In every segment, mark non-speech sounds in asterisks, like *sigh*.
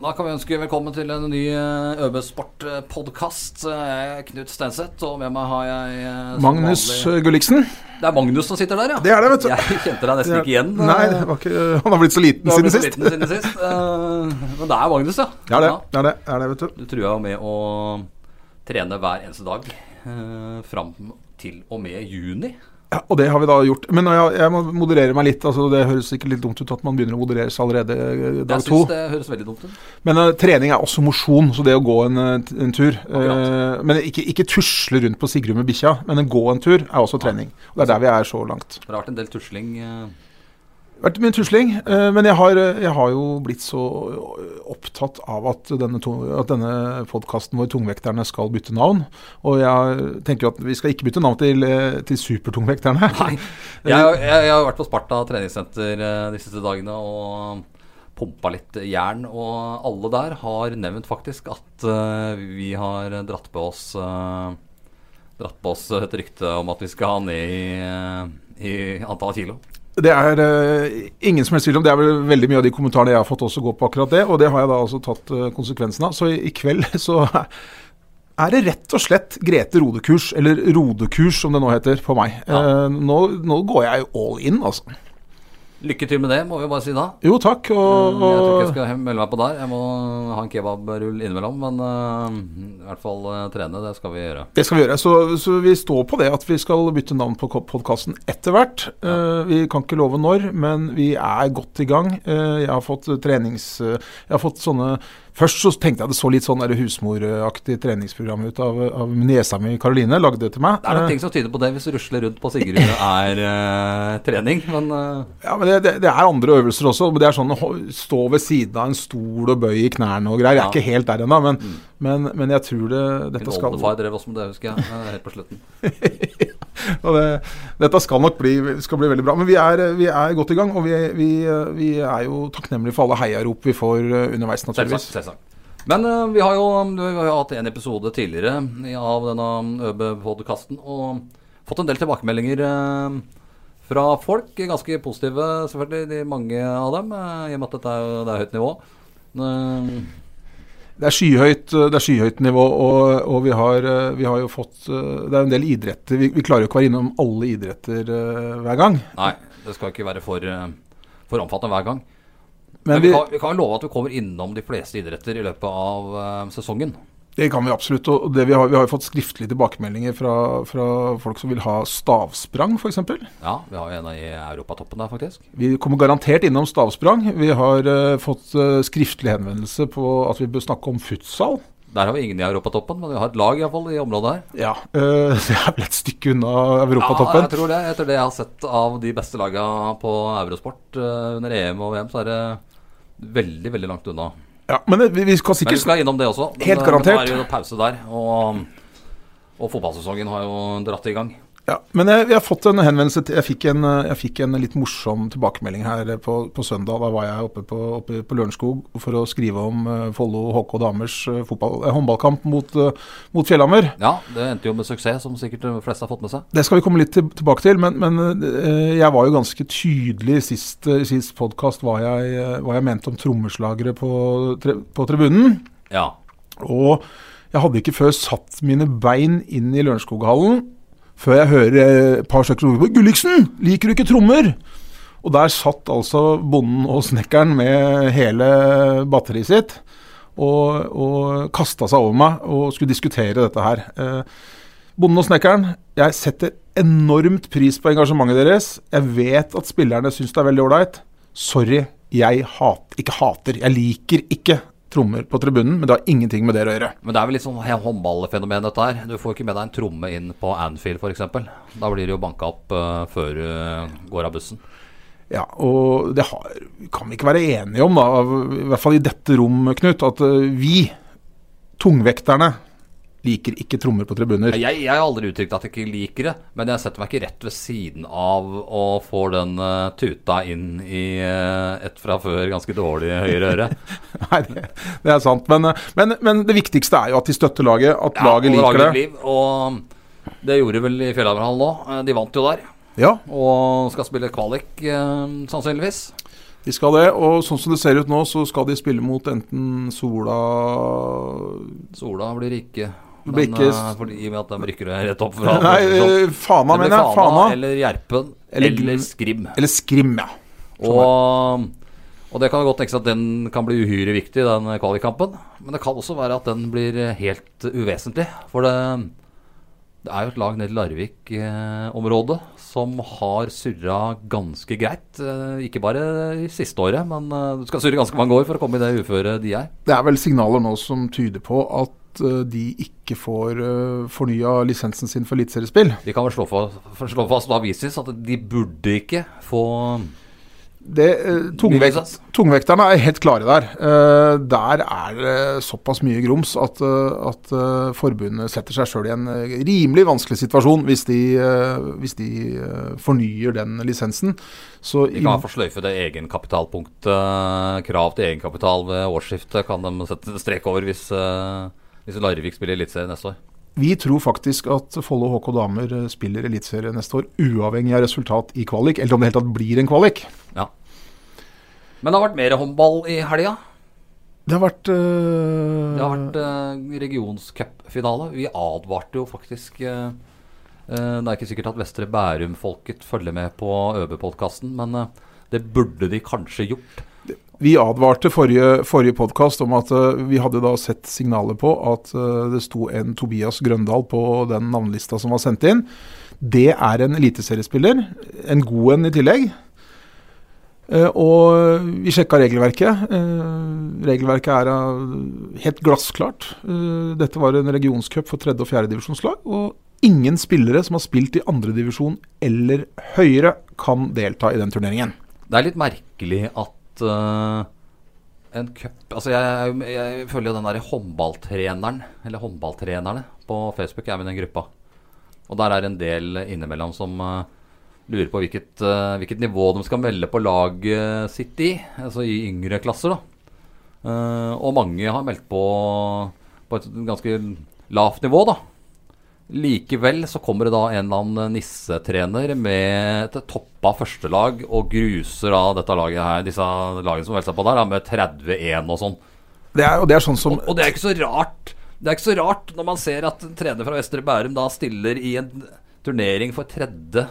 Da kan vi ønske velkommen til en ny eh, ØB Sport-podkast. Knut Stenseth, og med meg har jeg eh, Magnus vanlig- Gulliksen. Det er Magnus som sitter der, ja. Det er det, vet du. Jeg kjente deg nesten ikke igjen. Nei, ikke, *laughs* han har blitt så liten siden sist. liten siden sist. eh, Men det er Magnus, ja. Det er det, er det, er det, vet du. Du trua jo med å trene hver eneste dag eh, fram til og med juni. Ja, og det har vi da gjort. Men jeg, jeg må moderere meg litt. altså Det høres sikkert litt dumt ut at man begynner å moderere seg allerede eh, dag Jeg to. syns det høres veldig dumt ut. Men uh, trening er også mosjon, så det å gå en, eh, en tur eh, Men ikke, ikke tusle rundt på Sigrud med bikkja, men å gå en tur er også trening. Og Det er der vi er så langt. Det har vært en del tusling. eh, Vært mye tusling, eh, men jeg har, jeg har jo blitt så opptatt av at denne, at denne podkasten vår, Tungvekterne, skal bytte navn. Og jeg tenker jo at vi skal ikke bytte navn til, eh, til Supertungvekterne. *laughs* Nei. Jeg, jeg, jeg har vært på Sparta treningssenter eh, de siste dagene og pumpa litt jern. Og alle der har nevnt faktisk at eh, vi har dratt på oss eh, Dratt på oss et rykte om at vi skal ha ned i, eh, i antall kilo. Det er uh, ingen som helst tvil om. Det er vel veldig mye av de kommentarene jeg har fått også gå på akkurat det. Og det har jeg da altså tatt uh, konsekvensen av. Så i, i kveld *laughs* så er det rett og slett Grete Rodekurs, eller Rodekurs som det nå heter, på meg. Ja. Uh, nå, nå går jeg all in, altså. Lykke til med det, må vi bare si da. Jo, takk. Og, og... Jeg tror ikke jeg skal melde meg på der. Jeg må ha en kebabrull innimellom. Men uh, i hvert fall uh, trene, det skal vi gjøre. det skal vi gjøre. Så, så vi står på det at vi skal bytte navn på podkasten etter hvert. Eh, vi kan ikke love når, men vi er godt i gang. Jeg har fått trenings... jeg har fått sånne Først så tenkte jeg det så litt sånn husmoraktig treningsprogram ut av, av niesa mi Karoline. Lagde det til meg. Det er nok Eh, ting som tyder på det hvis du rusler rundt på Sigrud er eh, trening. Men eh, Ja, men det, det, det er andre øvelser også. men Det er sånn å stå ved siden av en stol og bøy i knærne og greier. Jeg er Ja. ikke helt der ennå, men, men, men jeg tror det, min skal Min oldefar drev også med det, husker jeg. eh, Helt på slutten. *laughs* *laughs* Og det, dette skal nok bli, skal bli veldig bra. Men vi er, vi er godt i gang, og vi, vi, vi er jo takknemlige for alle heiarop vi får eh, underveis, Selvsagt. naturligvis. selvsagt. Men uh, vi har jo vi har hatt en episode tidligere av denne ØB-podkasten og fått en del tilbakemeldinger uh, fra folk. Ganske positive, selvfølgelig, de mange av dem. eh, I og med at dette er, det er høyt nivå. Eh, Det er skyhøyt, det er skyhøyt nivå, og, og vi, har, eh, vi har jo fått eh, Det er en del idretter. Vi, vi klarer jo ikke å være innom alle idretter eh, hver gang. Nei, det skal ikke være for, eh, for omfattende hver gang. Men Men vi kan, vi kan love at vi kommer innom de fleste idretter i løpet av eh, sesongen. Det kan vi absolutt. Og det vi, har, vi har jo fått skriftlige tilbakemeldinger fra, fra folk som vil ha stavsprang, f.eks. Ja, vi har jo en i europatoppen der, faktisk. Vi kommer garantert innom stavsprang. Vi har uh, fått uh, skriftlig henvendelse på at vi bør snakke om futsal. Der har vi ingen i europatoppen, men vi har et lag i, hvert fall, i området her. Ja, eh, *laughs* så jeg er vel et stykke unna Ja, europatoppen. jeg tror det. Etter det jeg har sett av de beste lagene på Eurosport under EM og VM, så er det veldig, veldig langt unna. Ja, men det, vi, skal Men vi skal innom det også. Men, Helt garantert. Men garantert. nå er det jo pause der, og, og fotballsesongen har jo dratt i gang. Ja, Men jeg, jeg, har fått en henvendelse til, jeg, fikk en, jeg fikk en litt morsom tilbakemelding her på, på søndag. Da var jeg oppe på, oppe på Lørenskog for å skrive om uh, Follo HK damers eh, fotball, eh, håndballkamp mot, uh, mot Fjellhammer. Ja, det endte jo med suksess, som sikkert de fleste har fått med seg. Det skal vi komme litt til, tilbake til, men, men uh, jeg var jo ganske tydelig i sist, uh, sist podkast hva, hva jeg mente om trommeslagere på, tre, på tribunen. Ja. Og jeg hadde ikke før satt mine bein inn i Lørenskoghallen før jeg hører et par stykker rope 'Gulliksen, liker du ikke trommer?' Og der satt altså bonden og snekkeren med hele batteriet sitt og, og kasta seg over meg og skulle diskutere dette her. Eh, bonden og snekkeren, jeg setter enormt pris på engasjementet deres. Jeg vet at spillerne syns det er veldig ålreit. Sorry, jeg hat, ikke hater. Jeg liker ikke trommer på tribunen, men det har ingenting med det å gjøre. Men det er vel litt sånn håndballfenomen, dette her. Du får ikke med deg en tromme inn på Anfield, f.eks. Da blir det jo banka opp uh, før du går av bussen. Ja, og det har, kan vi ikke være enige om, da, i hvert fall i dette rom, Knut, at eh, vi, tungvekterne, liker ikke trommer på tribuner. Jeg, jeg har aldri uttrykt at jeg ikke liker det, men jeg setter meg ikke rett ved siden av og får den uh, tuta inn i uh, et fra før ganske dårlig høyre øre. *laughs* Nei, det, det er sant. Men, eh, men, men det viktigste er jo at de støtter laget, at Ja, laget liker det. et Liv, og det gjorde vel i Fjellhavenhallen nå. Eh, De vant jo der. Ja, Og skal spille kvalik, uh, sannsynligvis. de skal det. Og sånn som det ser ut nå, så skal de spille mot enten Sola Sola blir ikke men, ikke- eh, fordi, I og med at de rykker rett opp fra Nei, sånn. eh, Fana, mener jeg. Fana. eller Gjerpen Eller- eller, Skrim. Eller Skrim, ja. Og, og det kan godt tenkes at den kan bli uhyre viktig, den kvalikkampen. Men det kan også være at den blir helt uvesentlig. For det, det er jo et lag nede i Larvik-området som har surra ganske greit. Eh, Ikke bare i siste året, men eh, du skal surre ganske mange år for å komme i det uføret de er. Det er vel signaler nå som tyder på at eh, de ikke får uh, fornya lisensen sin for eliteseriespill. Vi kan vel slå fast, slå fast vises at de burde ikke få Det, eh, tungvekt, tungvekterne er helt klare der. Eh, der er det såpass mye grums at, eh, at uh, forbundet setter seg sjøl i en eh, rimelig vanskelig situasjon hvis de, uh, hvis de uh, fornyer den lisensen. Så De kan få sløyfe det egenkapitalpunktet. Krav til egenkapital ved årsskiftet kan de sette strek over hvis, eh, hvis Larvik spiller Eliteserie neste år. vi tror faktisk at Follo HK Damer eh, spiller eliteserie neste år, uavhengig av resultat i kvalik, eller om det helt tatt blir en kvalik. Ja. Men det har vært mer håndball i helga. Det har vært, eh, Det har vært uh, regionscupfinale. Vi advarte jo faktisk eh, Det er ikke sikkert at Vestre Bærum-folket følger med på ØB-podkasten, men det burde de kanskje gjort. Vi advarte forrige, forrige podkast om at uh, vi hadde da sett signaler på at uh, det sto en Tobias Grøndal på den navnelista som var sendt inn. Det er en eliteseriespiller, en god en i tillegg. Uh, og vi sjekka regelverket. Regelverket er helt glassklart. Dette var en regionscup for tredje- og fjerdedivisjonslag. Og ingen spillere som har spilt i andredivisjon eller høyere, kan delta i den turneringen. Det er litt merkelig at eh, en cup Altså, jeg, jeg følger jo den derre håndballtreneren, eller håndballtrenerne, på Facebook. Jeg er med i den gruppa. Og der er en del innimellom som uh, lurer på hvilket, uh, hvilket nivå de skal melde på laget sitt i. Altså i yngre klasser, da. Og mange har meldt på på et ganske lavt nivå, da. Likevel så kommer det da en eller annen nissetrener med et toppa førstelag og gruser da dette laget her, disse lagene som velger seg på der, da, med 30-1 og sånn. Det er, og det er sånn som Og, og det er ikke så rart. Det er ikke så rart når man ser at en trener fra Vestre Bærum da stiller i en turnering for tredje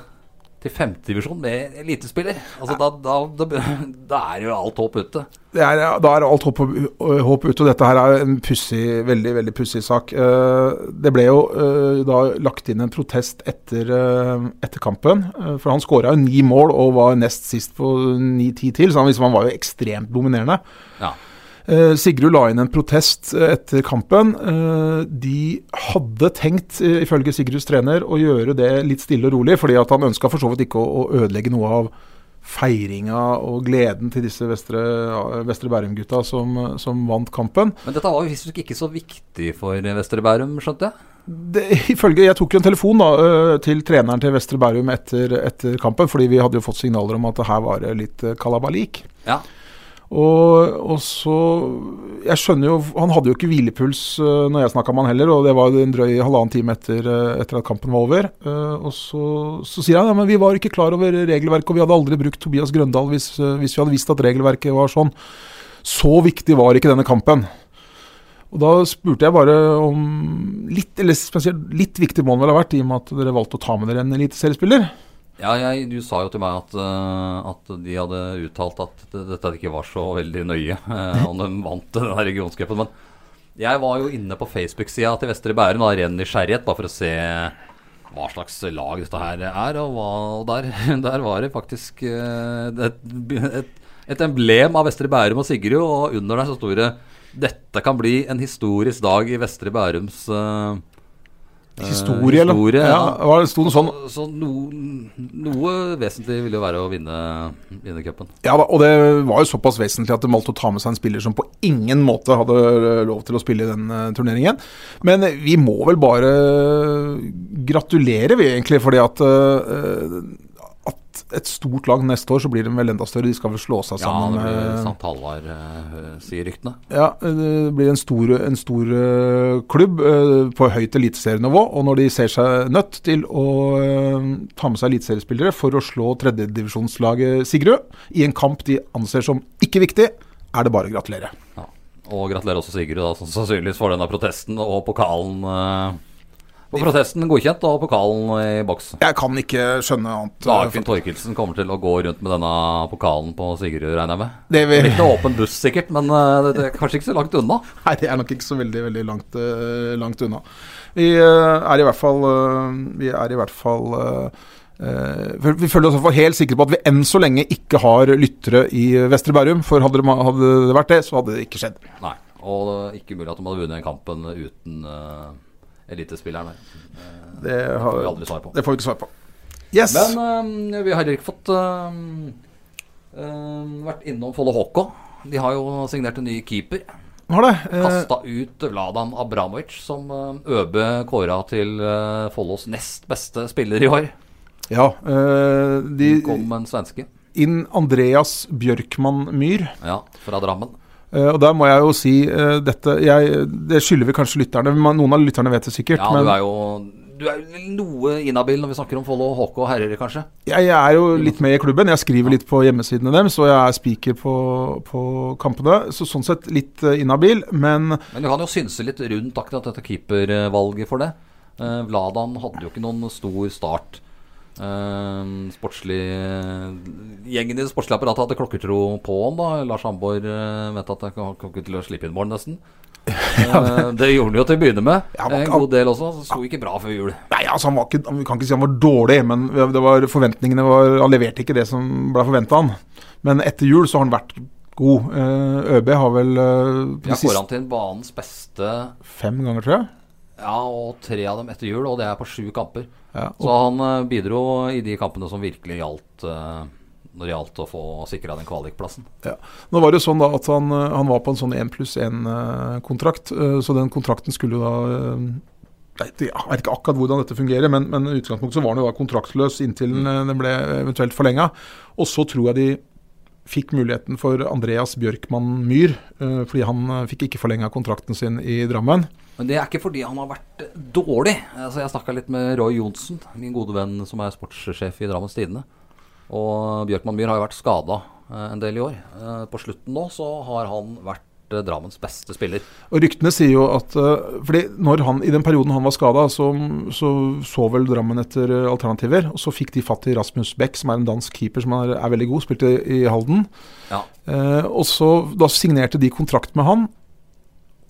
til femtedivisjon med elitespiller. Altså da, da, da, da er jo alt håp ute. det er, Da er alt håp, håp ute, og dette her er en pussig, veldig veldig pussig sak. Eh, det ble jo eh, da lagt inn en protest etter, eh, etter kampen. for han skåra jo ni mål og var nest sist på ni-ti til, så han, liksom, han var jo ekstremt dominerende. Ja. Eh, Sigrud la inn en protest eh, etter kampen. Eh, de hadde tenkt, ifølge Sigruds trener, å gjøre det litt stille og rolig, fordi at han ønska for så vidt ikke å, ødelegge noe av feiringa og gleden til disse Vestre, Vestre Bærum-gutta som, som vant kampen. Men dette var visstnok ikke så viktig for Vestre Bærum, skjønte jeg? Det, ifølge, Jeg tok jo en telefon da, til treneren til Vestre Bærum etter, etter kampen, fordi vi hadde jo fått signaler om at her var det litt kalabalik. Ja. Og, og så Jeg skjønner jo Han hadde jo ikke hvilepuls uh, når jeg snakka med han heller, og det var en drøy halvannen time etter, eh, etter at kampen var over. Uh, og så, så sier han ja, men vi var ikke klar over regelverket, og vi hadde aldri brukt Tobias Grøndal hvis, hvis vi hadde visst at regelverket var sånn. Så viktig var ikke denne kampen. Og Da spurte jeg bare om litt, eller spesielt litt viktig må den vel ha vært, i og med at dere valgte å ta med dere en eliteseriespiller. Ja, jeg, du sa jo til meg at, eh, at de hadde uttalt at dette ikke var så veldig nøye uh, *laughs* om de vant denne regionscupen. Men jeg var jo inne på Facebook-sida til Vestre Bærum av ren nysgjerrighet, bare for å se hva slags lag dette her er. Og, hva, og der, *laughs* der var det faktisk eh, et, et, et emblem av Vestre Bærum og Sigrud, og under der så sto det 'Dette kan bli en historisk dag i Vestre Bærums eh, Historie, eller? historie, ja. ja. Det sto noe sånn Så, så no, noe vesentlig ville jo være å vinne, vinne cupen. Ja da, og det var jo såpass vesentlig at de valgte å ta med seg en spiller som på ingen måte hadde eh, lov til å spille i den eh, turneringen. Men eh, vi må vel bare gratulere, vi egentlig, fordi at uh, et stort lag neste år, så blir de vel enda større. De skal vel slå seg Ja, sammen det blir St. Sant Halvard, eh, sier ryktene. Ja, det blir en stor, en stor eh, klubb eh, på høyt eliteserienivå. Og når de ser seg nødt til å eh, ta med seg eliteseriespillere for å slå tredjedivisjonslaget Sigrud i en kamp de anser som ikke viktig, er det bare å gratulere. Ja. Og gratulerer også Sigrud, da, som sannsynligvis får denne protesten og pokalen eh, Og protesten godkjent og pokalen i boks. Jeg kan ikke skjønne annet. Dagfinn Torkelsen kommer til å gå rundt med denne pokalen på Sigurd, regner jeg med. Det vil, Litt åpen buss sikkert, men eh, det, det er kanskje ikke så langt unna. *laughs* nei, det er nok ikke så veldig veldig langt, eh, langt unna. Vi eh, er i hvert fall Vi er i hvert fall eh, Vi føler oss helt sikre på at vi enn så lenge ikke har lyttere i Vestre Bærum. For hadde det, hadde det vært det, så hadde det ikke skjedd. Nei. Og det er ikke mulig at de hadde vunnet den kampen uten uh, elitespilleren der. Det, får vi aldri svar på. det får vi ikke svar på. Yes. Men uh, vi har ikke fått uh, uh, vært innom Follo HK. De har jo signert en ny keeper. har det. Kasta ut Vladan Abramovic, som ØB kåra til Follos nest beste spiller i år. ja. De Kom en svenske. inn Andreas Bjørkman Myhr. Ja, fra Drammen. Eh, og der må jeg jo si uh, dette jeg, Det skylder vi kanskje lytterne. men Noen av lytterne vet det sikkert. Ja, men du er jo du er noe inhabil når vi snakker om Follo HK herrer, kanskje? jeg, jeg er jo litt med i klubben. Jeg skriver litt på hjemmesidene deres, og jeg er speaker på, på kampene. Så sånn sett litt eh, inhabil, men Men du kan jo synse litt rundt akkurat dette keepervalget for det. Vladan hadde jo ikke noen stor start. Eh, sportslig Gjengen i det sportslige apparatet hadde klokkertro på han. da Lars Hamborg uh, mente at han kom ikke til å slippe inn mål, nesten. *laughs* Eh, det gjorde han jo til å begynne med. Ja, en god del også. Så sto ikke bra før jul. Nei, altså han var ikke, Vi kan ikke si han var dårlig, men det var, forventningene var Han leverte ikke det som ble forventa han. Men etter jul så har han vært god. Eh, ØB har vel Ja, går kåra han til banens beste fem ganger, tror jeg. Ja, og tre av dem etter jul, og det er på sju kamper. Ja, Så han uh, bidro i de kampene som virkelig gjaldt Uh, når det gjaldt å få sikra den kvalikplassen. Ja. Nå var det sånn da at han, eh, han var på en sånn 1 pluss 1-kontrakt, så den kontrakten skulle jo da Jeg vet ikke- akkurat hvordan dette fungerer, men, men i utgangspunktet så var han jo da kontraktløs inntil den, den ble eventuelt forlenga. Og så tror jeg de fikk muligheten for Andreas Bjørkman Myhr, eh, fordi han eh, fikk ikke forlenga kontrakten sin i Drammen. Men det er ikke fordi han har vært eh, dårlig. Altså, jeg snakka litt med Roy Johnsen, min gode venn som er sportssjef i Drammens Tidende. Og Bjørkman Myhr har jo vært skada en del i år. Eh, På slutten nå så har han vært eh, Drammens beste spiller. Og ryktene sier jo at eh, fordi når han, I den perioden han var skada, så, så så vel Drammen etter eh, alternativer. Og så fikk de fatt i Rasmus Beck, som er en dansk keeper som er, er veldig god. Spilte i Halden. Ja. Eh, og så Da signerte de kontrakt med han.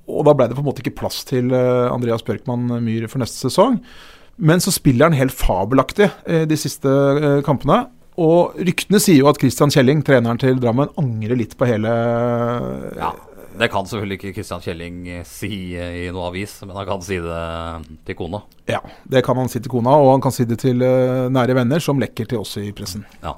Og da ble det på en måte ikke plass til eh, Andreas Bjørkman Myhr for neste sesong. Men så spiller han helt fabelaktig eh, de siste eh, kampene. Og ryktene sier jo at Christian Kjelling, treneren til Drammen, angrer litt på hele Ja, Det kan selvfølgelig ikke Kristian Kjelling eh, si eh, i noen avis, men han kan si det til kona. Ja, det kan han si til kona, og han kan si det til eh, nære venner, som lekker til oss i pressen. Ja.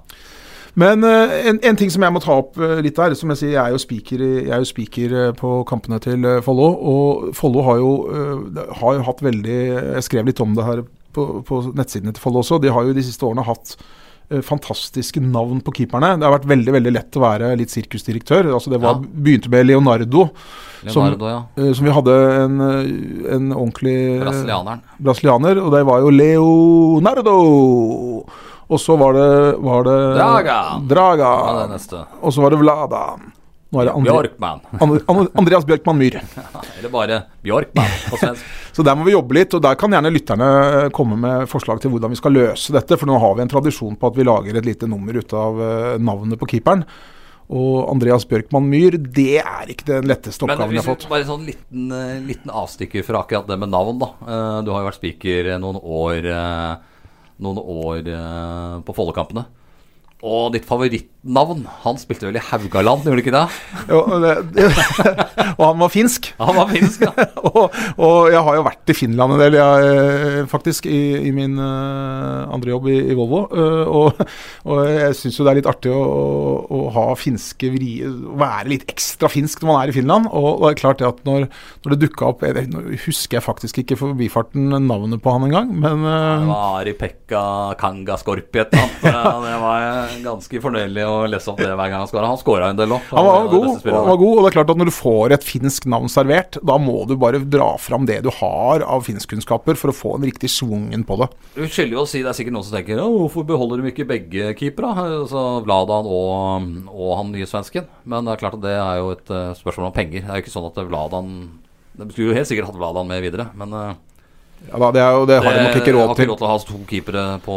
Men eh, en, en ting som jeg må ta opp eh, litt der, som jeg sier, jeg er jo speaker, jeg er jo speaker eh, på kampene til eh, Follo. Og Follo har eh, har jo hatt veldig Jeg skrev litt om det her på, på nettsidene til Follo også. De har jo de siste årene hatt eh, fantastiske navn på keeperne. Det har vært veldig veldig lett å være litt sirkusdirektør. Altså det var, Ja. begynte med Leonardo, Som- Leonardo, ja. eh, som vi hadde en, eh, en ordentlig eh, brasilianer, og det var jo Leonardo. Og så var det, var det Draga. Draga. Ja, det. Og så var det Vlada. Nå er det Andre, Bjørkman. Andre, Andre- Andreas Bjørkman Myhr. *laughs* Eller bare Bjørkman på svensk. *laughs* Så der må vi jobbe litt, og der kan gjerne lytterne komme med forslag til hvordan vi skal løse dette. For nå har vi en tradisjon på at vi lager et lite nummer ut av eh, navnet på keeperen. Og Andreas Bjørkman Myhr, det er ikke den letteste oppgaven vi har fått. bare en sånn liten, eh, liten avstikker fra akkurat det med navn, da. Eh, Du har jo vært speaker noen år, eh, noen år eh, på Follokampene. Og ditt favorittnavn, han spilte vel i Haugaland, gjorde du ikke det? Jo, og, det, *laughs* og han var finsk. Han var finsk, ja. *laughs* og, og jeg har jo vært i Finland en del, jeg, eh, faktisk, i, i min uh, andre jobb i, i Volvo. Uh, og, og, jeg syns jo det er litt artig å, å, ha finske vrier Være litt ekstra finsk når man er i Finland. Og, det er klart det at når, når det dukka opp jeg, husker jeg faktisk ikke forbifarten navnet på han engang, men Det var Ari-Pekka Kanga Skorpiet. det var ganske fornøyelig å lese opp det hver gang han skåra. Han skåra en del òg. Han han var god, og det er klart at når du får et finsk navn servert, da må du bare dra fram det du har av finskkunnskaper for å få en riktig svungen på det. Du skylder jo å si, Det er sikkert noen som tenker hvorfor beholder de ikke begge keepere? Altså Vladan og, og han nye svensken. Men det er klart at det er jo et uh, spørsmål om penger. Det er jo ikke sånn at Vladan De skulle jo helt sikkert hatt Vladan med videre, men uh, ja, da, det, er, det, har de nok ikke råd til. Har ikke råd til å ha to keepere på,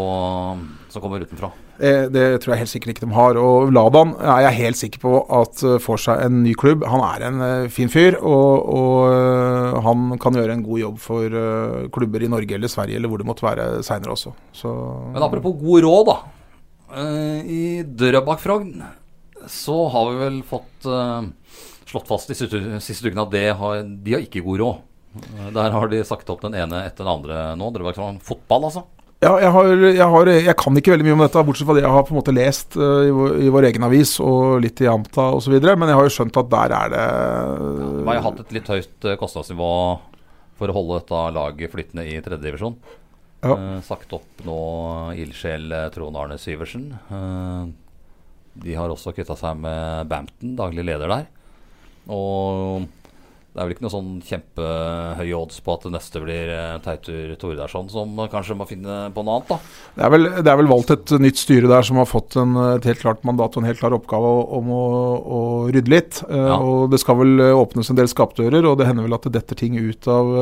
som kommer utenfra. Det, det, tror jeg helt sikkert ikke de har. Og Ladan er jeg helt sikker på at uh, får seg en ny klubb. Han er en uh, fin fyr, og, og han kan gjøre en god jobb for klubber i Norge eller Sverige eller hvor det måtte være seinere også. Så, Men apropos god råd, da. I Drøbak-Frogn så har vi vel fått slått fast de siste ukene at har, de har ikke god råd. Der har de sagt opp den ene etter den andre nå. Drøbak sånn fotball, altså? Ja, jeg, har, jeg, har, jeg, kan ikke veldig mye om dette, bortsett fra det jeg har på en måte lest uh, i, vår, i, vår, egen avis og litt i Amta osv. Men jeg har jo skjønt at der er det ja, Vi har hatt et litt høyt eh, kostnadsnivå for å holde dette laget flyttende i tredjedivisjon. Ja. Uh, sagt opp nå ildsjel Trond Arne Syversen. Uh, de har også kvitta seg med Bampton, daglig leder der. Og det er vel ikke noe sånn kjempehøye odds på at det neste blir eh, Teitur Tordarsson, som kanskje må finne på noe annet, da. Det er, vel, det er vel, valgt et nytt styre der som har fått en, et helt klart mandat og en helt klar oppgave om å, å rydde litt. Eh, ja. Og det skal vel åpnes en del skapdører, og det hender vel at det detter ting ut av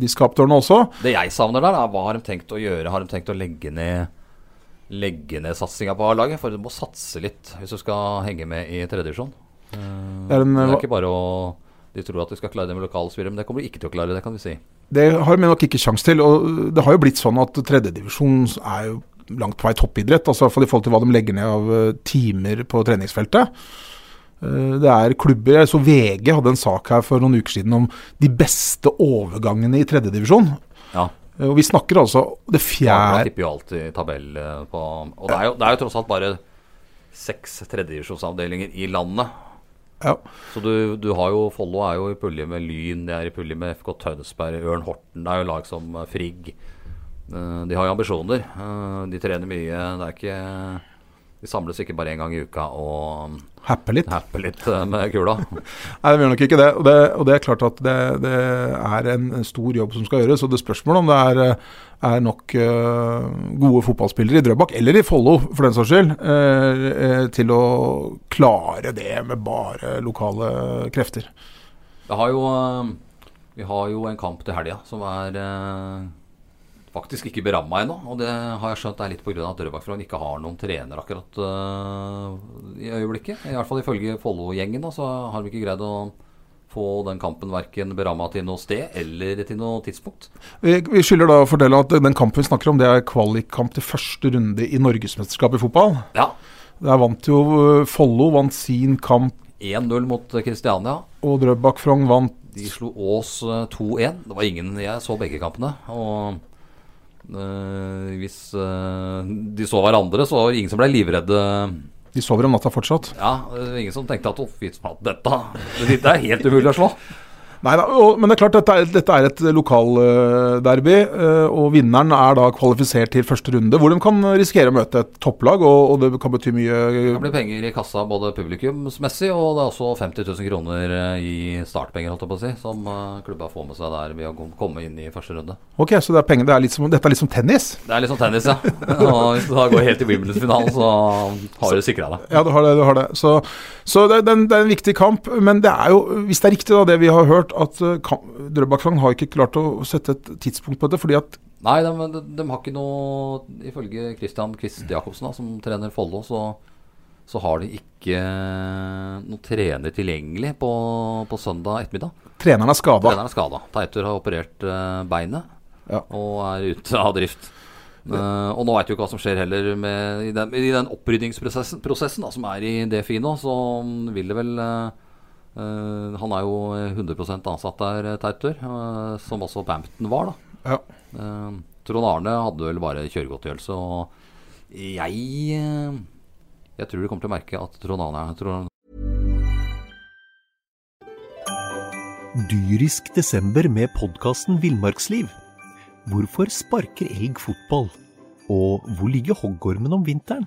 de skapdørene også. Det jeg savner der, er hva har de tenkt å gjøre? Har de tenkt å legge ned legge ned satsinga på A-laget? For du må satse litt hvis du skal henge med i tredje divisjon. det, det er ikke bare å de tror at de skal klare det med lokalstyret, men det kommer de ikke til å klare. Det kan vi si. Det har vi nok ikke sjanse til. og Det har jo blitt sånn at tredjedivisjon er jo langt på vei toppidrett. altså I forhold til hva de legger ned av eh, timer på treningsfeltet. Eh, det er klubber Så VG hadde en sak her for noen uker siden om de beste overgangene i tredjedivisjon. Ja. Eh, og vi snakker altså det fjerde Ja, tipper jo alltid tabell på Og det er jo, det er jo tross alt bare seks tredjedivisjonsavdelinger i landet. Ja. Så du, du, har jo Follo er jo i pulje med Lyn, de er i pulje med FK Tønsberg, Ørn Horten. Det er jo lag som eh, Frigg. Uh, de har jo ambisjoner. Uh, de trener mye. Det er ikke De samles ikke bare én gang i uka og Happe litt? Happe litt med kula. *laughs* Nei, det gjør nok ikke det. Og det, og det er klart at det, det er en, stor jobb som skal gjøres. Og det spørsmålet om det er, er nok uh, gode fotballspillere i Drøbak, eller i Follo for den saks skyld, uh, til å klare det med bare lokale krefter. Har jo, vi har jo en kamp til helga som er faktisk ikke beramma ennå. Og det har jeg skjønt er litt pga. at Drøbak ikke har noen trener akkurat uh, i øyeblikket. I hvert fall ifølge Follo-gjengen så har de ikke greid å få den kampen verken beramma til noe sted eller til noe tidspunkt. Vi, vi skylder da å fortelle at den kampen vi snakker om, det er kvalikkamp til første runde i Norgesmesterskapet i fotball. Ja. Der vant jo eh, Follo vant sin kamp 1-0 mot Kristiania. Og Drøbak Frogn vant De slo Ås 2-1. Eh, det var ingen Jeg så begge kampene. Og hvis uh, de så hverandre, så var det ingen som ble livredde. De sover om natta fortsatt? Ja, ingen som tenkte at oh, dette, dette er helt umulig å slå. Nei da, men det er klart dette er, dette er et lokalderby. Eh, og vinneren er da kvalifisert til første runde, hvor de kan risikere å møte et topplag. Og, og det kan bety mye Det kan bli penger i kassa både publikumsmessig, og det er også 50 000 kroner eh, i startpenger, holdt jeg på å si, som eh, klubba får med seg der ved å komme inn i første runde. Ok, Så det er penger, det er som, dette er litt som tennis? Det er litt som tennis, ja. *laughs* og hvis du da går helt til Wimbledon-finalen, så har du sikra deg. Ja, du har det. du har det. Så, så det, det, er en viktig kamp. Men det er jo, hvis det er riktig da, det vi har hørt at uh, Drøbak-Frogn har ikke klart å sette et tidspunkt på dette. fordi at Nei, de, de, de har ikke noe Ifølge Christian Quist Jacobsen, da, som trener Follo, så, så, har de ikke noen trener tilgjengelig på, på søndag ettermiddag. Treneren er skada. Treneren er skada. Teitur har operert uh, beinet ja. og er ute av drift. Uh, og nå veit du ikke hva som skjer heller med, i, den, i den opprydningsprosessen da, som er i DFI nå. Så vil det vel eh, eh, Han er jo 100 ansatt der, Teitur, uh, som også Bampton var, da. Ja. uh, Trond Arne hadde vel bare kjøregodtgjørelse, og jeg eh, Jeg tror du kommer til å merke at Trond Arne, Trond, Dyrisk desember med podkasten Villmarksliv. Hvorfor sparker elg fotball? Og hvor ligger hoggormen om vinteren?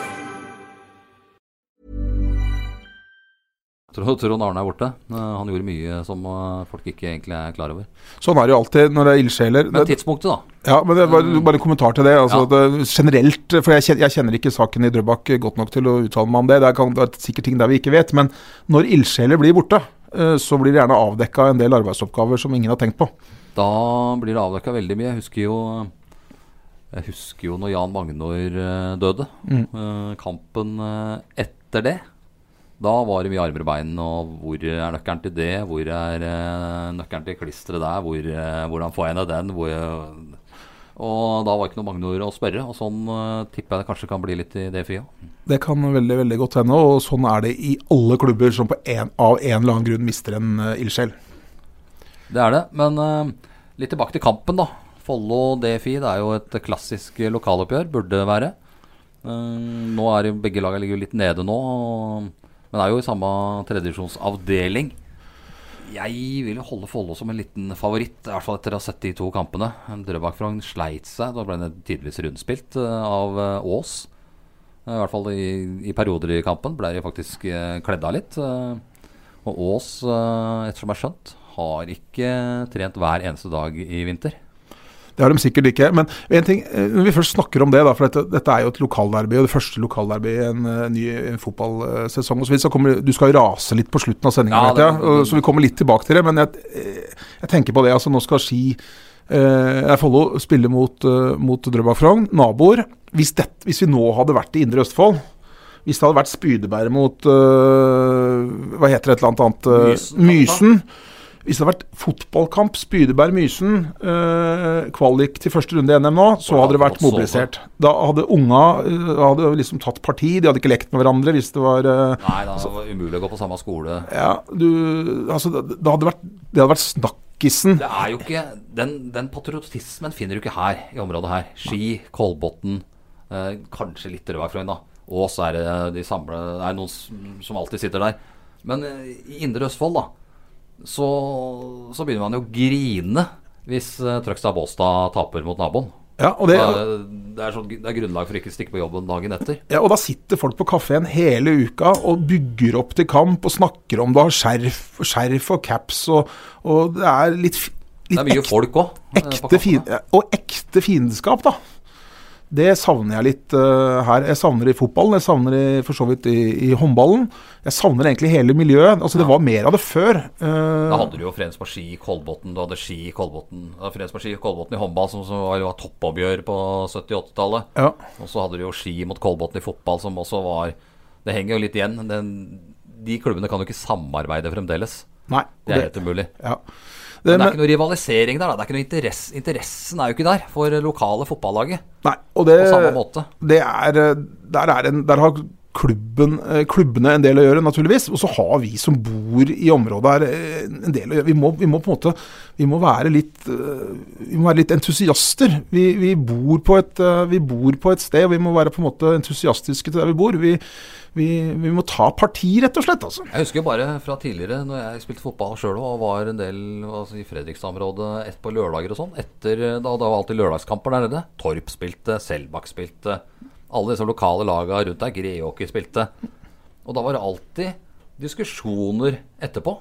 Trond, Arne er borte. Han gjorde mye som eh, folk ikke egentlig er klar over. Sånn er det jo alltid når det er ildsjeler. Men tidspunktet, da. Ja, men det var bare en kommentar til det. Altså, Ja. det generelt, for jeg kjenner, jeg kjenner ikke saken i Drøbak godt nok til å uttale meg om det. Det kan er sikkert ting der vi ikke vet. Men når ildsjeler blir borte, eh, så blir det gjerne avdekka en del arbeidsoppgaver som ingen har tenkt på. Da blir det avdekka veldig mye. Jeg husker jo Jeg husker jo når Jan Magnor eh, døde. Mm. Kampen etter det. Da var det mye armer og bein. Og hvor er nøkkelen til det? Hvor er eh, nøkkelen til klisteret der? Hvor, eh, hvordan får jeg ned den? Hvor, og da var det ikke noe Magnor å spørre. Og sånn eh, tipper jeg det kanskje kan bli litt i DFI òg. Det kan veldig veldig godt hende, og sånn er det i alle klubber som på en, av en eller annen grunn mister en ildsjel. Det er det. Men eh, litt tilbake til kampen, da. Follo DFI det er jo et klassisk lokaloppgjør, burde det være. Eh, nå er begge lagene ligger litt nede nå, og, men er jo i samme tredjevisjonsavdeling. Jeg vil jo holde Follo som en liten favoritt, i hvert fall etter å ha sett de to kampene. Drøbak-Frogn sleit seg. Da ble det tidvis rundspilt eh, av Aas. Eh, I hvert fall i, i perioder i kampen ble de faktisk uh, kledd av litt. eh, og eh, ettersom jeg har skjønt, har ikke trent hver eneste dag i vinter. Det har de sikkert ikke. Men en ting, eh, når vi først snakker om det, da, for dette, dette er jo et lokalderby, og det første lokalderby i en en ny en fotballsesong osv. så så Du skal rase litt på slutten av sendinga, Ja, vet jeg, så vi kommer litt tilbake til det. Men jeg, eh, jeg tenker på det. altså Nå skal Ski eh, Follo spille mot, uh, mot Drøbak-Frogn, naboer. Hvis, det, hvis vi nå hadde vært i Indre Østfold hvis det hadde vært Spydebære mot uh, Hva heter det, et eller annet annet? Mysen, Mysen. Hvis det hadde vært fotballkamp Spydeberg-Mysen, eh, kvalik til første runde i NM nå, så hadde det vært det så mobilisert. Da hadde unga øh, hadde liksom tatt parti, de hadde ikke lekt med hverandre hvis det var eh, Nei, det var umulig å gå på samme skole. Ja, du Altså, det, det hadde vært, det hadde vært snakkisen. Det er jo ikke Den, den patriotismen finner du ikke her, i området her. Ski, Kolbotn, eh, kanskje litt Rødbergfrøyen, da. Ås er det de samle Det er noen som, som alltid sitter der. Men eh, i Indre Østfold, da, så, så begynner man jo å grine hvis uh, Trøgstad Båstad taper mot naboen. Ja, og det, Da, det, er sånn, det er grunnlag for ikke å stikke på jobben dagen etter. Ja, og da sitter folk på kafeen hele uka og bygger opp til kamp og snakker om det, har skjerf, skjerf og caps og, og det er litt, litt Det er mye ekte, folk òg. ekte og ekte fiendskap, da. Det savner jeg litt uh, her. Jeg savner det i fotballen, jeg savner det for så vidt i, i håndballen. Jeg savner egentlig hele miljøet. Altså Det var mer av det før. Uh, Da hadde du jo Fredensborg Ski i Kolbotn, du hadde Ski i Kolbotn Fredensborg Ski Kolbotn i håndball, som, som var, var toppoppgjør på 70-80-tallet. ja. Og så hadde du jo Ski mot Kolbotn i fotball, som også var Det henger jo litt igjen. Den, de klubbene kan jo ikke samarbeide fremdeles. Nei. Det er helt umulig. ja. Men det er men- ikke noe rivalisering der. da Det er ikke noe interesse, Interessen er jo ikke der for lokale fotballaget Nei, og det, på samme måte. det er, eh, der, er en, der har klubben, eh, klubbene en del å gjøre, naturligvis. Og så har vi som bor i området her eh, en del å gjøre. Vi må, vi må på en måte vi må være litt, eh, vi må være litt entusiaster. Vi, vi, bor på et, eh, vi bor på et sted, vi må være på en måte entusiastiske til der vi bor. Vi, vi, vi må ta parti, rett og slett. altså. Jeg husker bare fra tidligere, når jeg spilte fotball sjøl og var en del altså i Fredrikstad-området et på lørdager og sånn. Etter, da, da var alltid lørdagskamper der nede. Torp spilte, Selbakk spilte. Alle disse lokale laga rundt der. Greåker spilte. Og da var det alltid diskusjoner etterpå.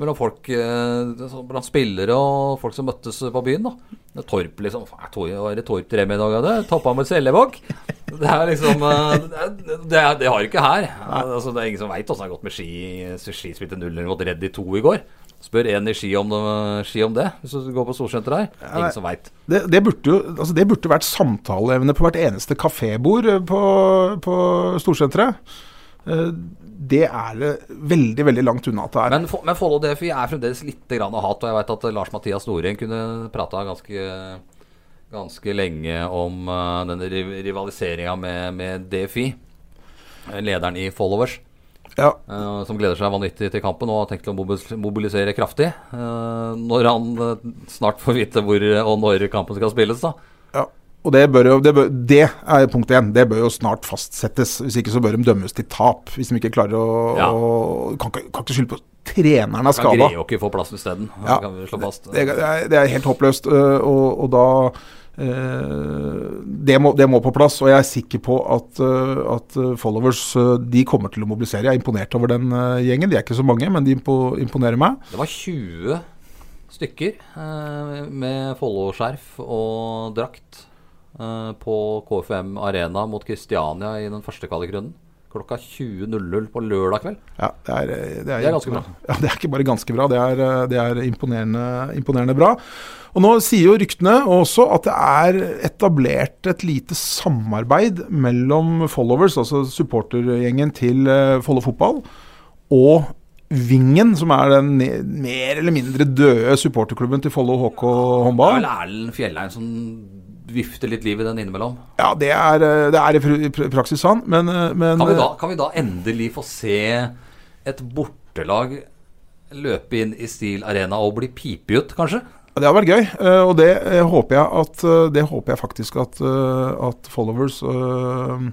Mellom folk, eh, blant spillere og folk som møttes på byen. da Torp liksom "Faen, Tor- Hva er det Torp drev med i dag? da? Det Toppa med Sellevåg? Det er liksom eh, Det, er, det har ikke her. Altså, det er ingen som veit åssen det har gått med ski. Ski spilte 0-0 mot Redd i 2 i går. Spør en i ski om, ski om det, hvis du går på storsenteret her. Ingen som veit. Det, det, burde jo, altså det burde vært samtaleevne på hvert eneste kafébord eh, på, på Storsenteret. Det er det veldig, veldig langt unna at det er. Men, for, men Follo DFI er fremdeles litt grann hat, og jeg veit at Lars Mathias Noreng kunne prata ganske, ganske lenge om uh, denne riv rivaliseringa med, med DFI. eh, Lederen i Followers, ja, Uh, som gleder seg vanvittig til kampen og har tenkt å mobilisere kraftig. Uh, når han snart får vite hvor og når kampen skal spilles, da. Og det, bør jo, det, bør, det er punkt én. Det bør jo snart fastsettes. Hvis ikke så bør de dømmes til tap. Hvis de ikke klarer å, Ja. å Kan kan ikke skylde på treneren er skada. greier jo ikke å få plassen isteden. Ja. Det kan vi slå fast. Det, er, det er helt håpløst. Og, og da det, må, det må på plass. Og jeg er sikker på at, at followers de kommer til å mobilisere. Jeg er imponert over den gjengen. De er ikke så mange, men de imponerer meg. Det var 20 stykker med Follo-skjerf og drakt på KFM Arena mot Kristiania i den første kvalikrunden. Klokka 20.00 på lørdag kveld. Ja, det er, det er, Det er ganske bra. Ja, Det er ikke bare ganske bra, det er, øh, det er imponerende, imponerende bra. Og Nå sier jo ryktene også at det er etablert et lite samarbeid mellom followers, altså supportergjengen til Follo fotball, og Vingen, som er den mer eller mindre døde supporterklubben til Follo HK Det er håndball. vel Erlend Fjellheim som vifter litt liv i den innimellom. Ja, det er, øh, det er i pr- pr- praksis sånn, men, øh, men Kan vi, da, kan vi da endelig få se et bortelag løpe inn i Steel Arena og bli pipet kanskje? det har vært gøy, og det håper jeg at Det håper jeg faktisk at, at followers øh,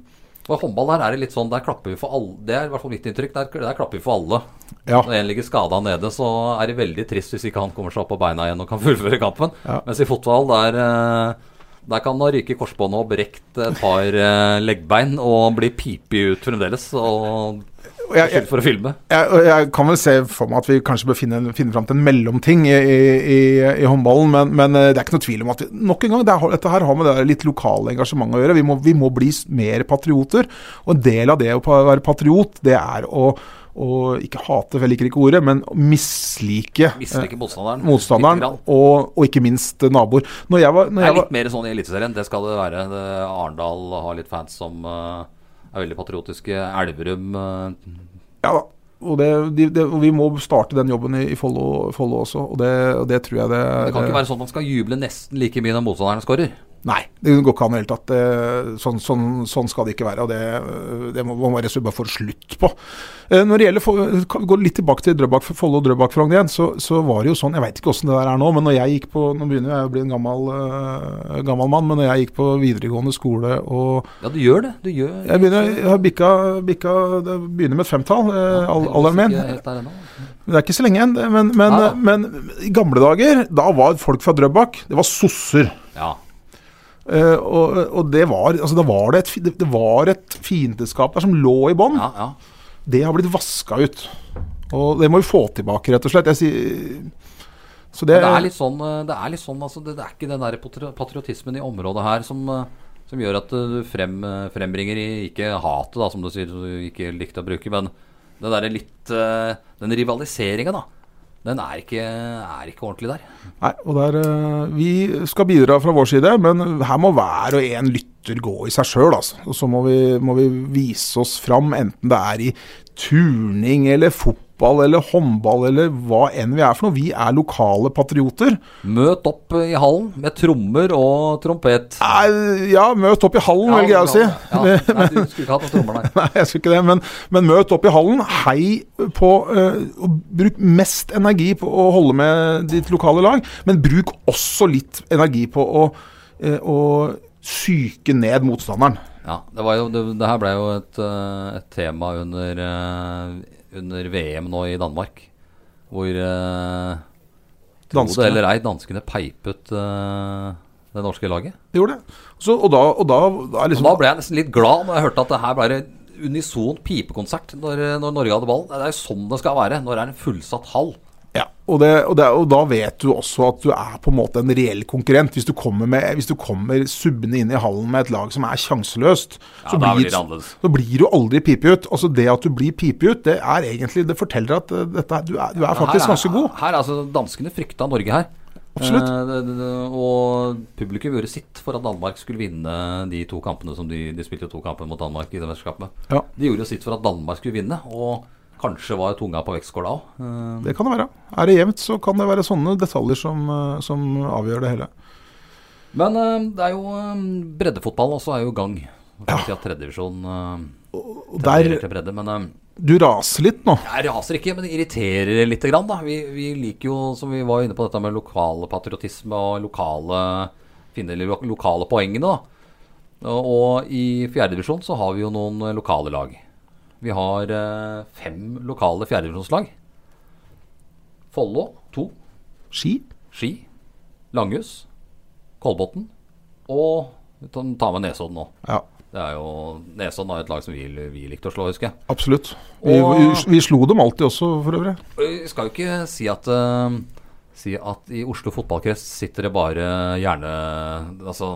For håndball der er det litt sånn, der klapper vi for alle. Det er i hvert fall mitt inntrykk. Der, der klapper vi for alle. Ja. Når en ligger skada nede, så er det veldig trist hvis ikke han kommer seg opp på beina igjen og kan *laughs* fullføre kampen. Ja. Mens i fotball, der, eh, der kan han ryke i korsbåndet og brekt et par eh, leggbein og bli pipig ut fremdeles. Og jeg, jeg, for å filme. jeg, jeg kan vel se for meg at vi kanskje bør finne, finne fram til en mellomting i, i, i, håndballen, men, men øh, det er ikke noe tvil om at vi, nok en gang, det er, dette her har med det litt lokale engasjementet å gjøre. Vi må, vi må bli mer patrioter. Og en del av det å være patriot, det er å, å ikke hate, jeg liker ikke ordet, men mislike øh, motstanderen. motstanderen, og, og ikke minst eh, naboer. Når jeg var, når Det er jeg var litt mer sånn i Eliteserien. Det skal det være. Det, Arendal har litt fans som eh, er veldig patriotiske. Elverum eh, Ja da. Og, det, de, de, og vi må starte den jobben i, i Follo, også, og det, og det tror jeg det Det kan ikke være sånn at man skal juble nesten like mye når motstanderen skårer. Nei, det går ikke an i det hele tatt. Sånn, sånn, sånn skal det ikke være. og Det, det må man bare bare få slutt på. Eh, Når det gjelder, for, gå litt tilbake til Drøbak, Follo og Drøbak-Frogn igjen, så, så var det jo sånn Jeg veit ikke åssen det der er nå, men når jeg gikk på Nå begynner jeg å bli en gammel, gammel mann, men når jeg gikk på videregående skole og Ja, du gjør det. Du gjør Jeg begynner, jeg har bikka, bikka det begynner med et femtall, eh, al- alderen min. Det er ikke så lenge igjen. Men, men, men i gamle dager, da var folk fra Drøbak Det var sosser. Ja. Eh, og, og det var altså det var det, et, det, var et fiendeskap der som lå i bånn. ja, ja. Det har blitt vaska ut. Og det må vi få tilbake, rett og slett. Så det, det er litt sånn, eh, det er, litt sånn altså, det, er ikke den der patriotismen i området her som, eh, som gjør at du frem, frembringer ikke hatet, da, som du sier du ikke likte å bruke, men det derre litt Den rivaliseringa, da. Den er ikke, er ikke ordentlig der. Nei, og der, eh, Vi skal bidra fra vår side, men her må hver og en lytter gå i seg sjøl. Altså. Så må vi, må vi vise oss fram, enten det er i turning eller fotball eller håndball eller hva enn vi er for noe. Vi er lokale patrioter. Møt opp i hallen med trommer og trompet. Nei, ja, møt opp i hallen, velger jeg å si. Ja, *laughs* nei, du skulle ikke hatt noen trommer, nei. *laughs* Nei, jeg skulle ikke det, men, men møt opp i hallen. Hei på eh, og Bruk mest energi på å holde med ditt lokale lag, men bruk også litt energi på å, eh, å psyke ned motstanderen. Ja, det, var jo, det, det her ble jo et, eh, et tema under, under VM nå i Danmark. Hvor eh, Danskene. eller ei, danskene peipet eh, det norske laget. Det gjorde det. Så, og da, og da, da liksom Og da ble jeg nesten litt glad når jeg hørte at det her ble unison pipekonsert når, når Norge hadde ball. Det er jo sånn det skal være når det er en fullsatt hall. Ja, og, det, og, det, og, da vet du også at du er på en måte en reell konkurrent. Hvis du kommer, med, hvis du kommer subbende inn i hallen med et lag som er sjanseløst, ja, så, blir, så, blir, du aldri pipet ut. Altså Det at du blir pipet ut, det er egentlig, det forteller at uh, dette, du, er, du er faktisk er, ganske god. Her, altså Danskene frykta Norge her. Absolutt. Eh, og publikum gjorde sitt for at Danmark skulle vinne de to kampene som de, de spilte to kamper mot Danmark i det mesterskapet. Ja. De gjorde sitt for at Danmark skulle vinne. Og Kanskje var tunga på vektskåla òg. Eh, det kan det være. Er det jevnt, så kan det være sånne detaljer som, eh, som avgjør det hele. Men eh, det er jo breddefotball også er jo gang. Ja. Tredjedivisjon bredde, men Du raser litt nå? Jeg raser ikke, men det irriterer litt. Grann. Vi, vi, liker jo, som vi var inne på, dette med lokale patriotisme og lokale finne de lokale poengene. da. Og, og i fjerdedivisjon så har vi jo noen lokale lag. Vi har eh, fem lokale fjerdedivisjonslag. Follo to. Ski. Ski. Langhus. Kolbotn. Og ta med Nesodden nå. Ja. Det er jo, Nesodden er et lag som vi, vi likte å slå, husker jeg. Absolutt. Vi, vi, vi, slo dem alltid også, for øvrig. Vi skal jo ikke si at, uh, si at i Oslo fotballkrets sitter det bare hjerne... Altså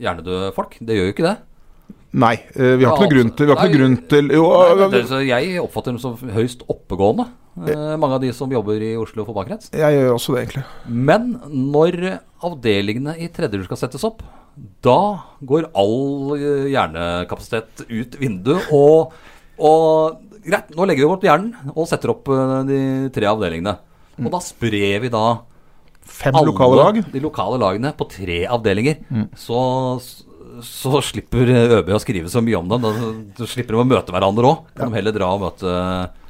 hjernedøde folk. Det gjør jo ikke det. Nei, eh, vi har ikke noe grunn til, vi har ikke noe grunn til jo, nei, det, Jeg oppfatter dem som høyst oppegående, eh, mange av de som jobber i Oslo fotballkrets. Jeg gjør også det, egentlig. Men når avdelingene i tredje skal settes opp, da går all eh, hjernekapasitet ut vinduet. Og, og greit, nå legger vi vårt hjernen og setter opp de tre avdelingene. Og da sprer vi da Fem lokale lag? De lokale lagene på tre avdelinger. Mm. Så så slipper ØB å skrive så mye om dem. Da, slipper de å møte hverandre òg. Kan de heller dra og møte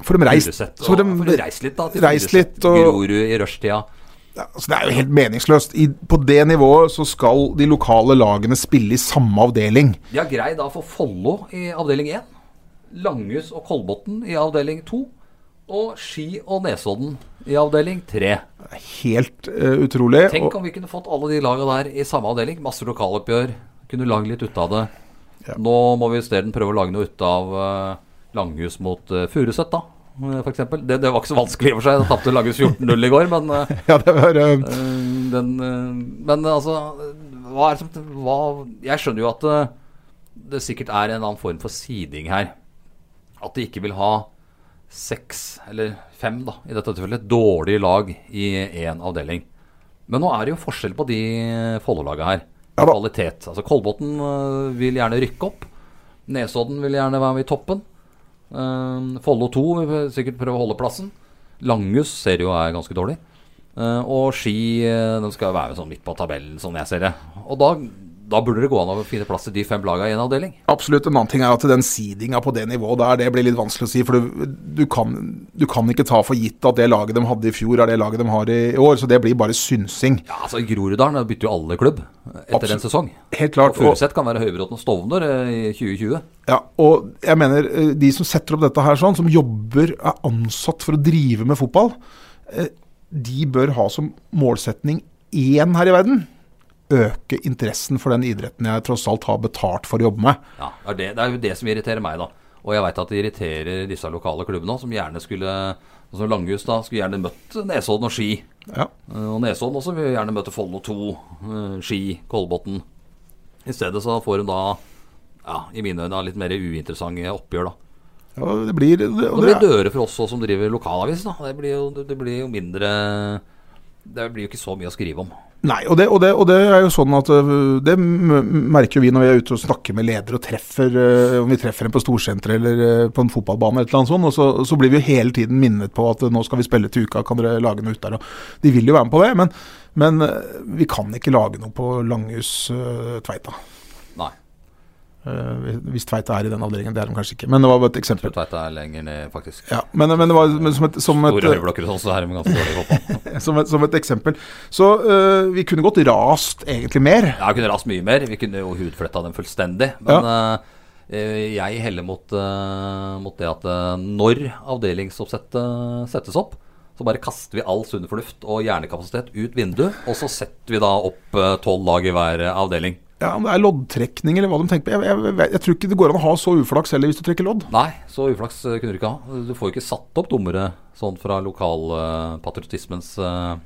For de reist, så de, de reist litt, da. Til reist litt, og, Grorud i rushtida. Ja, altså det er jo helt meningsløst. I, på det nivået så skal de lokale lagene spille i samme avdeling. De har greid da for Follo i avdeling 1, Langhus og Kolbotn i avdeling 2, og Ski og Nesodden i avdeling 3. Helt uh, utrolig. Tenk om vi kunne fått alle de lagene der i samme avdeling. Masse lokaloppgjør. Kunne lage litt ut av det. Ja. Nå må vi isteden prøve å lage noe ut av uh, Langhus mot uh, Furuset, da. Uh, for eksempel. det, det var ikke så vanskelig for seg. Da tapte Langhus 14-0 i går, men *laughs* Ja, det var den, Men altså hva er det som hva, Jeg skjønner jo at det sikkert er en annen form for siding her. At de ikke vil ha seks, eller fem da, i dette tilfellet, dårlige lag i én avdeling. Men nå er det jo forskjell på de Follo-laga her ja, kvalitet. Altså Kolbotn uh, vil gjerne rykke opp. Nesodden vil gjerne være med i toppen. Uh, Follo 2 vil sikkert prøve å holde plassen. Langhus ser jo er ganske dårlig. Uh, og Ski den skal være sånn midt på tabellen, sånn jeg ser det. Og da da burde det gå an å finne plass til de fem lagene i en avdeling. Absolutt. En annen ting er at den seedinga på det nivået der, det blir litt vanskelig å si. For du, du, kan, du, kan, ikke ta for gitt at det laget de hadde i fjor, er det laget de har i, år. Så det blir bare synsing. Ja, altså I Groruddalen bytter jo alle klubb etter Absolutt. en sesong. Helt klart. Og Furuset kan være Høybråten og Stovner eh, i 2020. Ja, og jeg mener eh, de som setter opp dette her sånn, som jobber, er ansatt for å drive med fotball, eh, de bør ha som målsetning én her i verden øke interessen for den idretten jeg tross alt har betalt for å jobbe med. Ja, det er, er jo det som irriterer meg, da. Og jeg veit at det irriterer disse lokale klubbene som gjerne skulle Altså Langhus da skulle gjerne møtt Nesodden og Ski. Ja. Eh, og Nesodden også vil gjerne møte Follo 2, eh, Ski, Kolbotn. I stedet så får hun da, ja, i mine øyne, litt mer uinteressante oppgjør, da. Ja, det blir det, det, det blir døre for oss også, som driver lokalavis. da Det blir jo, det blir jo mindre Det blir jo ikke så mye å skrive om. Nei, og det, og, det, og det, er jo sånn at øh, det merker vi når vi er ute og snakker med ledere og treffer øh, Om vi treffer en på storsenteret eller øh, på en fotballbane eller annet sånt, og så, så, blir vi jo hele tiden minnet på at nå skal vi spille til uka, kan dere lage noe ut der? Og de vil jo være med på det, men, men vi kan ikke lage noe på Langhus Tveita. Uh, hvis Tveita er i den avdelingen, det er de kanskje ikke. Men det var bare et eksempel. Tveita er lenger ned, faktisk. Ja, men, men det var men som et, som et Store høyblokker og sånn, så er de ganske dårlige fotball. *laughs* som, et, som et eksempel. Så uh, vi kunne godt rast egentlig mer. Ja, vi kunne rast mye mer. Vi kunne jo hudfletta dem fullstendig. Men ja. uh, jeg heller mot, mot det at når avdelingsoppsettet settes opp, så bare kaster vi all sunn fornuft og hjernekapasitet ut vinduet, og så setter vi da opp tolv lag i hver avdeling. Ja, Om det er loddtrekning eller hva de tenker på. Jeg, jeg, jeg, jeg tror ikke det går an å ha så uflaks heller hvis du trekker lodd. Nei, så uflaks eh, kunne du ikke ha. Du får jo ikke satt opp dommere sånn fra lokalpatriotismens uh,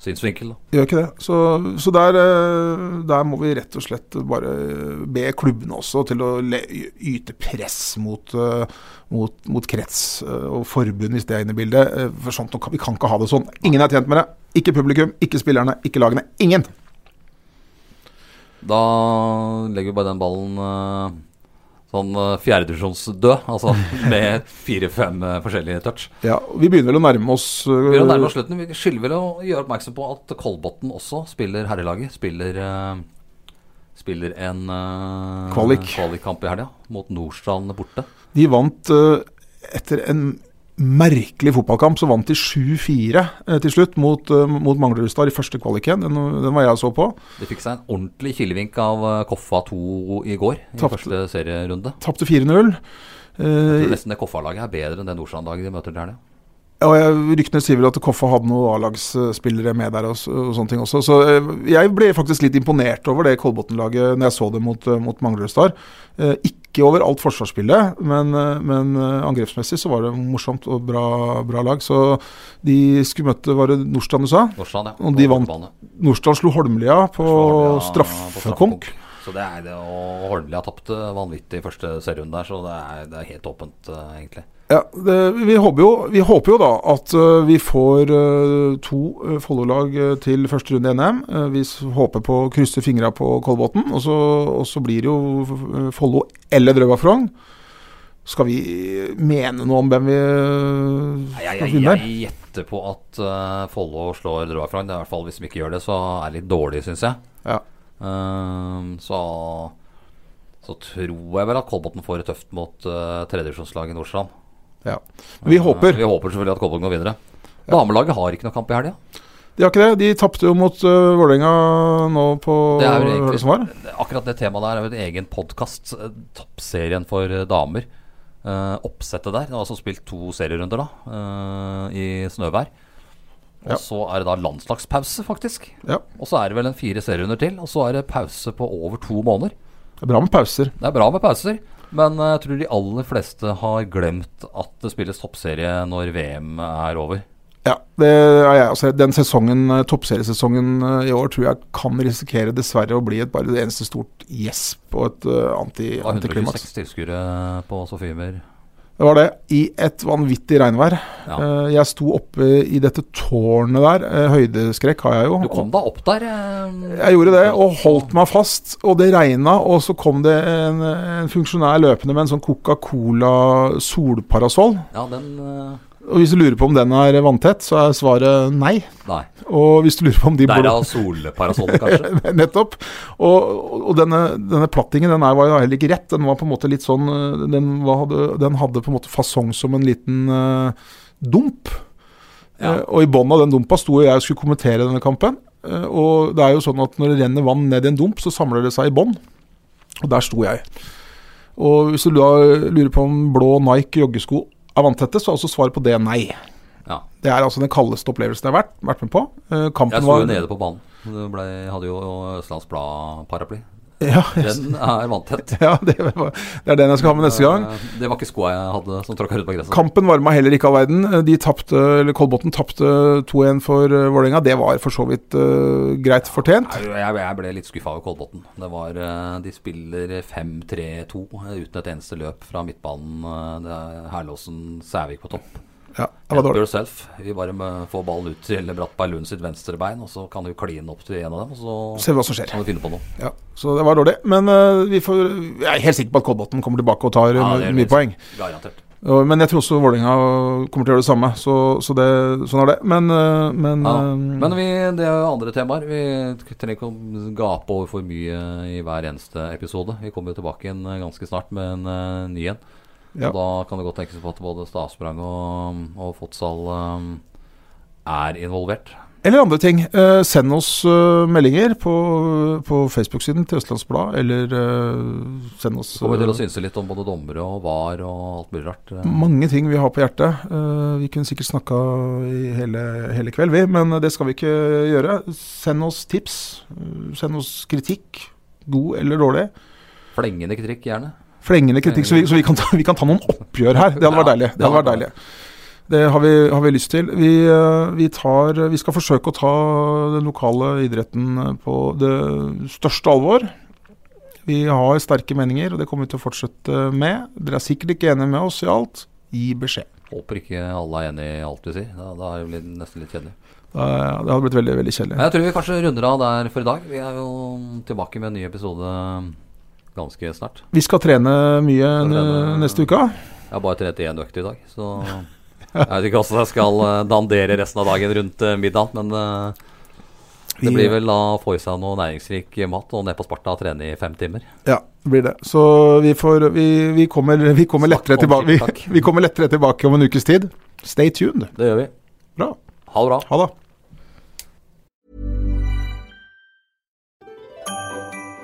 synsvinkel. Da. Gjør ikke det. Så, så der, eh, der, må vi rett og slett bare be klubbene også til å le, yte press mot, uh, mot, mot krets uh, og forbund, hvis det er inne i bildet. Uh, for sånt, Vi kan ikke ha det sånn. Ingen er tjent med det. Ikke publikum, ikke spillerne, ikke lagene. Ingen! Da legger vi bare den ballen sånn uh, fjerdedivisjonsdød. Altså *laughs* med fire-fem uh, forskjellige touch. Ja, Vi begynner vel å nærme oss uh, Vi begynner å nærme oss slutten. Vi skylder vel å gjøre oppmerksom på at Kolbotn også spiller herrelaget. Spiller, uh, spiller en uh, Kvalik. kvalikkamp i helga mot Nordstrand borte. De vant etter en merkelig fotballkamp, så vant de 7-4 eh, til slutt mot, uh, mot Manglerudstad i første kvaliken. Den, den, var jeg så på. De fikk seg en ordentlig kilevink av uh, Koffa 2 i går, i Tapt, første serierunde. Tapte 4-0. Uh, jeg tror nesten det Koffa-laget er bedre enn det Nordstrand-laget de møter der. Ja. jeg, Ryktene sier vel at Koffa hadde noen A-lagsspillere med der og, og, sånne ting også. Så jeg ble faktisk litt imponert over det Kolbotn-laget når jeg så det mot, mot Manglerudstad. Eh, ikke over alt forsvarsspillet, men, eh, men, eh, angrepsmessig så var det morsomt og bra, bra, lag. Så de skulle møte Var det Nordstrand du sa? Nordstrand, ja. Og de vant. Nordstrand slo Holmlia på, på straffekonk. Så det er det, og Holmlia tapte vanvittig i første serierunde der, så det er, det er helt åpent, egentlig. Ja, det, vi, håper jo, vi, håper jo, da at uh, vi får uh, to uh, Follo-lag til første runde i NM. vi håper på å krysse fingra på Kolbotn, og, og, så blir det jo Follo eller Drøbak-Frogn. Skal vi mene noe om hvem vi skal finne der? jeg, gjetter på at Follo slår Drøbak-Frogn. I hvert fall Hvis de ikke gjør det, så er det litt dårlig, syns jeg. Ja. så så tror jeg vel at Kolbotn får det tøft mot uh, tredjedivisjonslaget Nordstrand. Ja. Vi håper. Vi håper selvfølgelig at Kolbotn går videre. Damelaget har ikke noe kamp i helga. De har ikke det. De tapte jo mot uh, Vålerenga nå på det er jo egentlig, som var. Akkurat det temaet der er jo en egen podkast. Eh, toppserien for eh, damer. Uh, oppsettet der. Det har altså spilt to serierunder da uh, i snøvær. Og ja. så er det da landslagspause, faktisk. Ja. Og så er det vel en fire serierunder til. Og så er det pause på over to måneder. Det er bra med pauser. Det er bra med pauser. Men eh, jeg tror de aller fleste har glemt at det spilles toppserie når VM er over. Ja, også. Den sesongen, eh, toppseriesesongen eh, i år tror jeg kan risikere dessverre å bli et bare det eneste stort gjesp og et uh, anti, antiklimaks. 126 tilskuere på Sofiemer. Det var det. I et vanvittig regnvær. Ja. Uh, jeg sto oppe i dette tårnet der. Uh, høydeskrekk har jeg jo. Du kom da opp der? Uh, jeg gjorde det, og holdt meg fast. Og det regna, og så kom det en, en funksjonær løpende med en sånn Coca-Cola solparasoll. Ja, den og Hvis du lurer på om den er vanntett, så er svaret nei. nei. Og hvis du lurer på om de Derav solparasollet, kanskje? *laughs* Nettopp. Og, og denne, denne, plattingen den var jo heller ikke rett. Den var på en måte litt sånn Den, var, den hadde på en måte fasong som en liten uh, dump. Ja. Uh, og i bånn av den dumpa sto jeg og skulle kommentere denne kampen. Uh, og det er jo sånn at når det renner vann ned i en dump, så samler det seg i bånn. Og der sto jeg. Og hvis du lurer på om blå Nike joggesko er vanntette, så er også svaret på det nei. Ja. Det er altså den kaldeste opplevelsen jeg har vært, vært med på. Uh, jeg sto jo nede på banen. Du ble, hadde jo Østlands Blad-paraply. Ja, den er vanntett. *laughs* Ja, det, det, er den jeg skal ha med neste gang. Eh, det var ikke skoa jeg hadde som tråkka rundt på gresset. Kampen varma heller ikke all verden. De tapte, eller Kolbotn tapte 2-1 for uh, Vålerenga. Det var for så vidt uh, greit fortjent. Jeg, jeg, ble litt skuffa over Kolbotn. Uh, de spiller 5-3-2 uten et eneste løp fra midtbanen. Det er Herlåsen Sævik på topp. Ja, det var dårlig. Yourself. Vi bare får ballen ut til Brattberg Lund sitt venstre bein, og så kan du kline opp til en av dem. Og så Ser vi hva som skjer. kan du finne på noe. Ja, Så det var dårlig. Men uh, vi får, jeg er helt sikker på at Kolbotn kommer tilbake og tar ja, mye poeng. Garantert. Uh, men jeg tror også Vålerenga kommer til å gjøre det samme. Så, så det, sånn er det. Men, uh, men, ja. men vi, det er jo andre temaer. Vi trenger ikke å gape over for mye i hver eneste episode. Vi kommer jo tilbake igjen ganske snart med en ny en. Ja. Og da kan det godt tenkes på at både Stavsprang og, og Fotsal um, er involvert. Eller andre ting. Eh, send oss uh, meldinger på, på Facebook-siden til Østlandsblad, eller uh, send oss Kommer til å synse litt om både dommere og VAR og alt mulig rart. Mange ting vi har på hjertet. vi kunne sikkert snakka i hele, hele, kveld, vi, men det skal vi ikke gjøre. Send oss tips. send oss kritikk. god eller dårlig. Flengende kritikk, gjerne. Flengende kritikk, så vi, så vi, kan, ta, vi kan ta noen oppgjør her. Det hadde vært deilig. det vært deilig. Det har vi, har vi lyst til. Vi, eh, vi, tar, vi skal forsøke å ta den lokale idretten eh, på det største alvor. Vi har sterke meninger, og det kommer vi til å fortsette med. Dere er sikkert ikke enige med oss i alt. Gi beskjed. Håper ikke alle er enig i alt vi sier. Da, da er det nesten litt kjedelig. Da- Det hadde blitt veldig veldig kjedelig. Jeg tror vi kanskje runder av der for i dag. Vi er jo tilbake med en ny episode ganske snart. Vi skal trene mye trene- neste uke. Jeg har bare trent én økt i dag, så jeg vet ikke hvordan jeg skal eh, dandere resten av dagen rundt eh, middagen. Men eh, det blir vel å få i seg noe næringsrik mat og ned på Sparta og trene i fem timer. Ja, det blir det. Så vi, får, vi, vi, kommer, vi, kommer lettere tilbake, vi, vi kommer lettere tilbake om en ukes tid. Stay tuned. Det gjør vi. Bra. Ha det bra. Ha det.